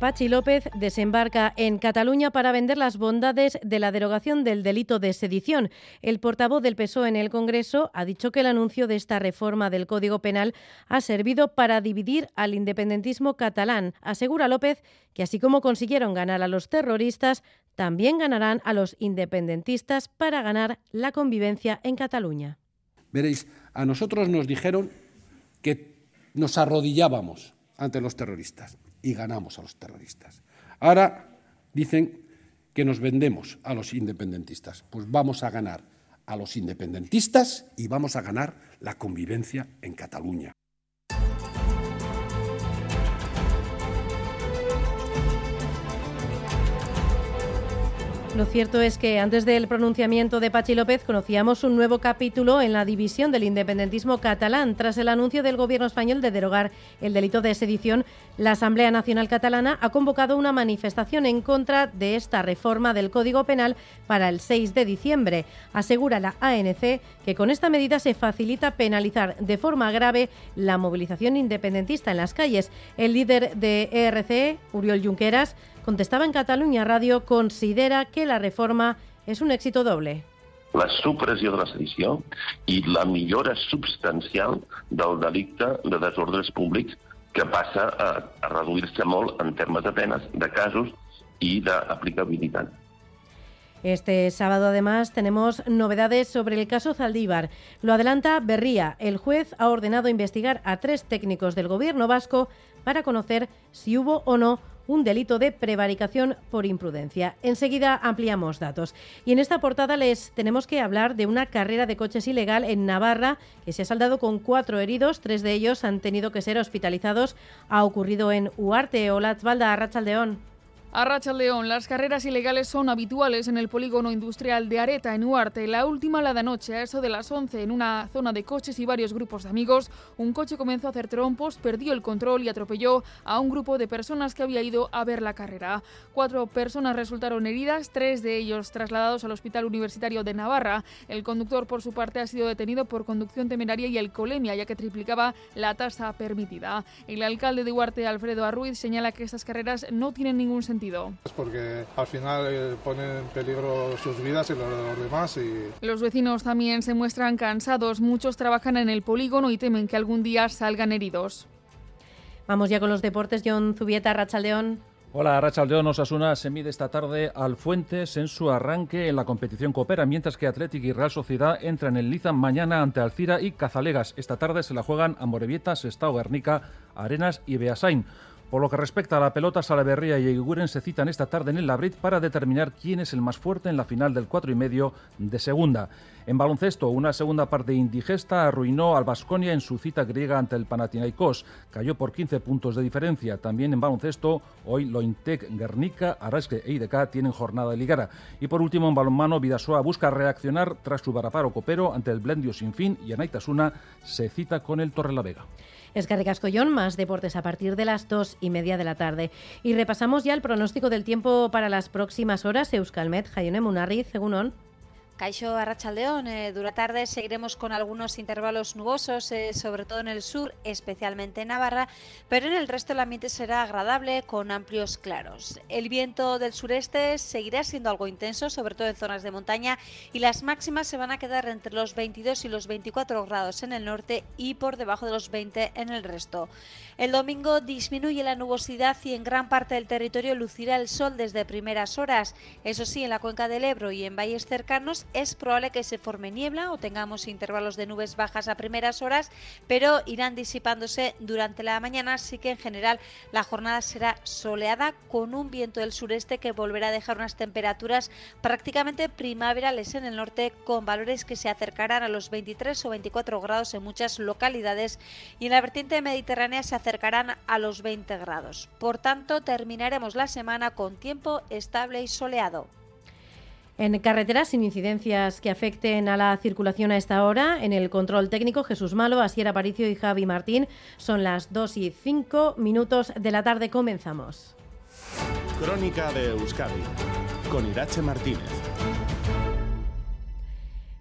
Pachi López desembarca en Cataluña para vender las bondades de la derogación del delito de sedición. El portavoz del PSOE en el Congreso ha dicho que el anuncio de esta reforma del Código Penal ha servido para dividir al independentismo catalán. Asegura López que así como consiguieron ganar a los terroristas, también ganarán a los independentistas para ganar la convivencia en Cataluña. Veréis, a nosotros nos dijeron que nos arrodillábamos ante los terroristas y ganamos a los terroristas. Ahora dicen que nos vendemos a los independentistas. Pues vamos a ganar a los independentistas y vamos a ganar la convivencia en Cataluña. Lo cierto es que antes del pronunciamiento de Pachi López conocíamos un nuevo capítulo en la división del independentismo catalán. Tras el anuncio del gobierno español de derogar el delito de sedición, la Asamblea Nacional Catalana ha convocado una manifestación en contra de esta reforma del Código Penal para el 6 de diciembre. Asegura la ANC que con esta medida se facilita penalizar de forma grave la movilización independentista en las calles. El líder de ERC, Uriol Junqueras, contestaba en Cataluña Radio, considera que la reforma és un èxit doble. La supressió de la sedició i la millora substancial del delicte de desordres públics que passa a, a reduir-se molt en termes de penes, de casos i d'aplicabilitat. Este sábado, además, tenemos novedades sobre el caso Zaldívar. Lo adelanta Berría. El juez ha ordenado investigar a tres técnicos del gobierno vasco para conocer si hubo o no un delito de prevaricación por imprudencia. Enseguida ampliamos datos. Y en esta portada les tenemos que hablar de una carrera de coches ilegal en Navarra que se ha saldado con cuatro heridos. Tres de ellos han tenido que ser hospitalizados. Ha ocurrido en Uarte, Olatzvalda, Arrachaldeón. A Racha León, las carreras ilegales son habituales en el polígono industrial de Areta, en Huarte. La última, la de anoche, a eso de las 11, en una zona de coches y varios grupos de amigos, un coche comenzó a hacer trompos, perdió el control y atropelló a un grupo de personas que había ido a ver la carrera. Cuatro personas resultaron heridas, tres de ellos trasladados al Hospital Universitario de Navarra. El conductor, por su parte, ha sido detenido por conducción temeraria y alcoholemia, ya que triplicaba la tasa permitida. El alcalde de Huarte, Alfredo Arruiz, señala que estas carreras no tienen ningún sentido porque al final eh, ponen en peligro sus vidas y los de los demás. Y... Los vecinos también se muestran cansados. Muchos trabajan en el polígono y temen que algún día salgan heridos. Vamos ya con los deportes. John Zubieta, Rachaldeón. Hola, Rachaldeón Osasuna se mide esta tarde al Fuentes en su arranque en la competición Coopera, mientras que Athletic y Real Sociedad entran en Liza mañana ante Alcira y Cazalegas. Esta tarde se la juegan a Morevieta, Sestao, Guernica, Arenas y Beasain. Por lo que respecta a la pelota, Salaverría y Eguiguren se citan esta tarde en el Labrit para determinar quién es el más fuerte en la final del 4 y medio de segunda. En baloncesto, una segunda parte indigesta arruinó al Basconia en su cita griega ante el Panathinaikos. Cayó por 15 puntos de diferencia. También en baloncesto, hoy Lointec, Guernica, Arasque e IDK tienen jornada de ligara. Y por último, en balonmano, Vidasoa busca reaccionar tras su varaparo copero ante el Blendio sin fin y Anaitasuna se cita con el Torrelavega. Es Cascollón, más deportes a partir de las dos y media de la tarde. Y repasamos ya el pronóstico del tiempo para las próximas horas. Euskalmet, Jaione Munarri, según Caixo Arrachaldeón, eh, durante tarde seguiremos con algunos intervalos nubosos, eh, sobre todo en el sur, especialmente en Navarra, pero en el resto el ambiente será agradable con amplios claros. El viento del sureste seguirá siendo algo intenso, sobre todo en zonas de montaña, y las máximas se van a quedar entre los 22 y los 24 grados en el norte y por debajo de los 20 en el resto. El domingo disminuye la nubosidad y en gran parte del territorio lucirá el sol desde primeras horas. Eso sí, en la cuenca del Ebro y en valles cercanos es probable que se forme niebla o tengamos intervalos de nubes bajas a primeras horas, pero irán disipándose durante la mañana, así que en general la jornada será soleada con un viento del sureste que volverá a dejar unas temperaturas prácticamente primaverales en el norte con valores que se acercarán a los 23 o 24 grados en muchas localidades y en la vertiente mediterránea se acercarán a los 20 grados. Por tanto, terminaremos la semana con tiempo estable y soleado. En carreteras sin incidencias que afecten a la circulación a esta hora, en el control técnico Jesús Malo, Asier Aparicio y Javi Martín. Son las 2 y 5 minutos de la tarde. Comenzamos. Crónica de Euskadi con Irache Martínez.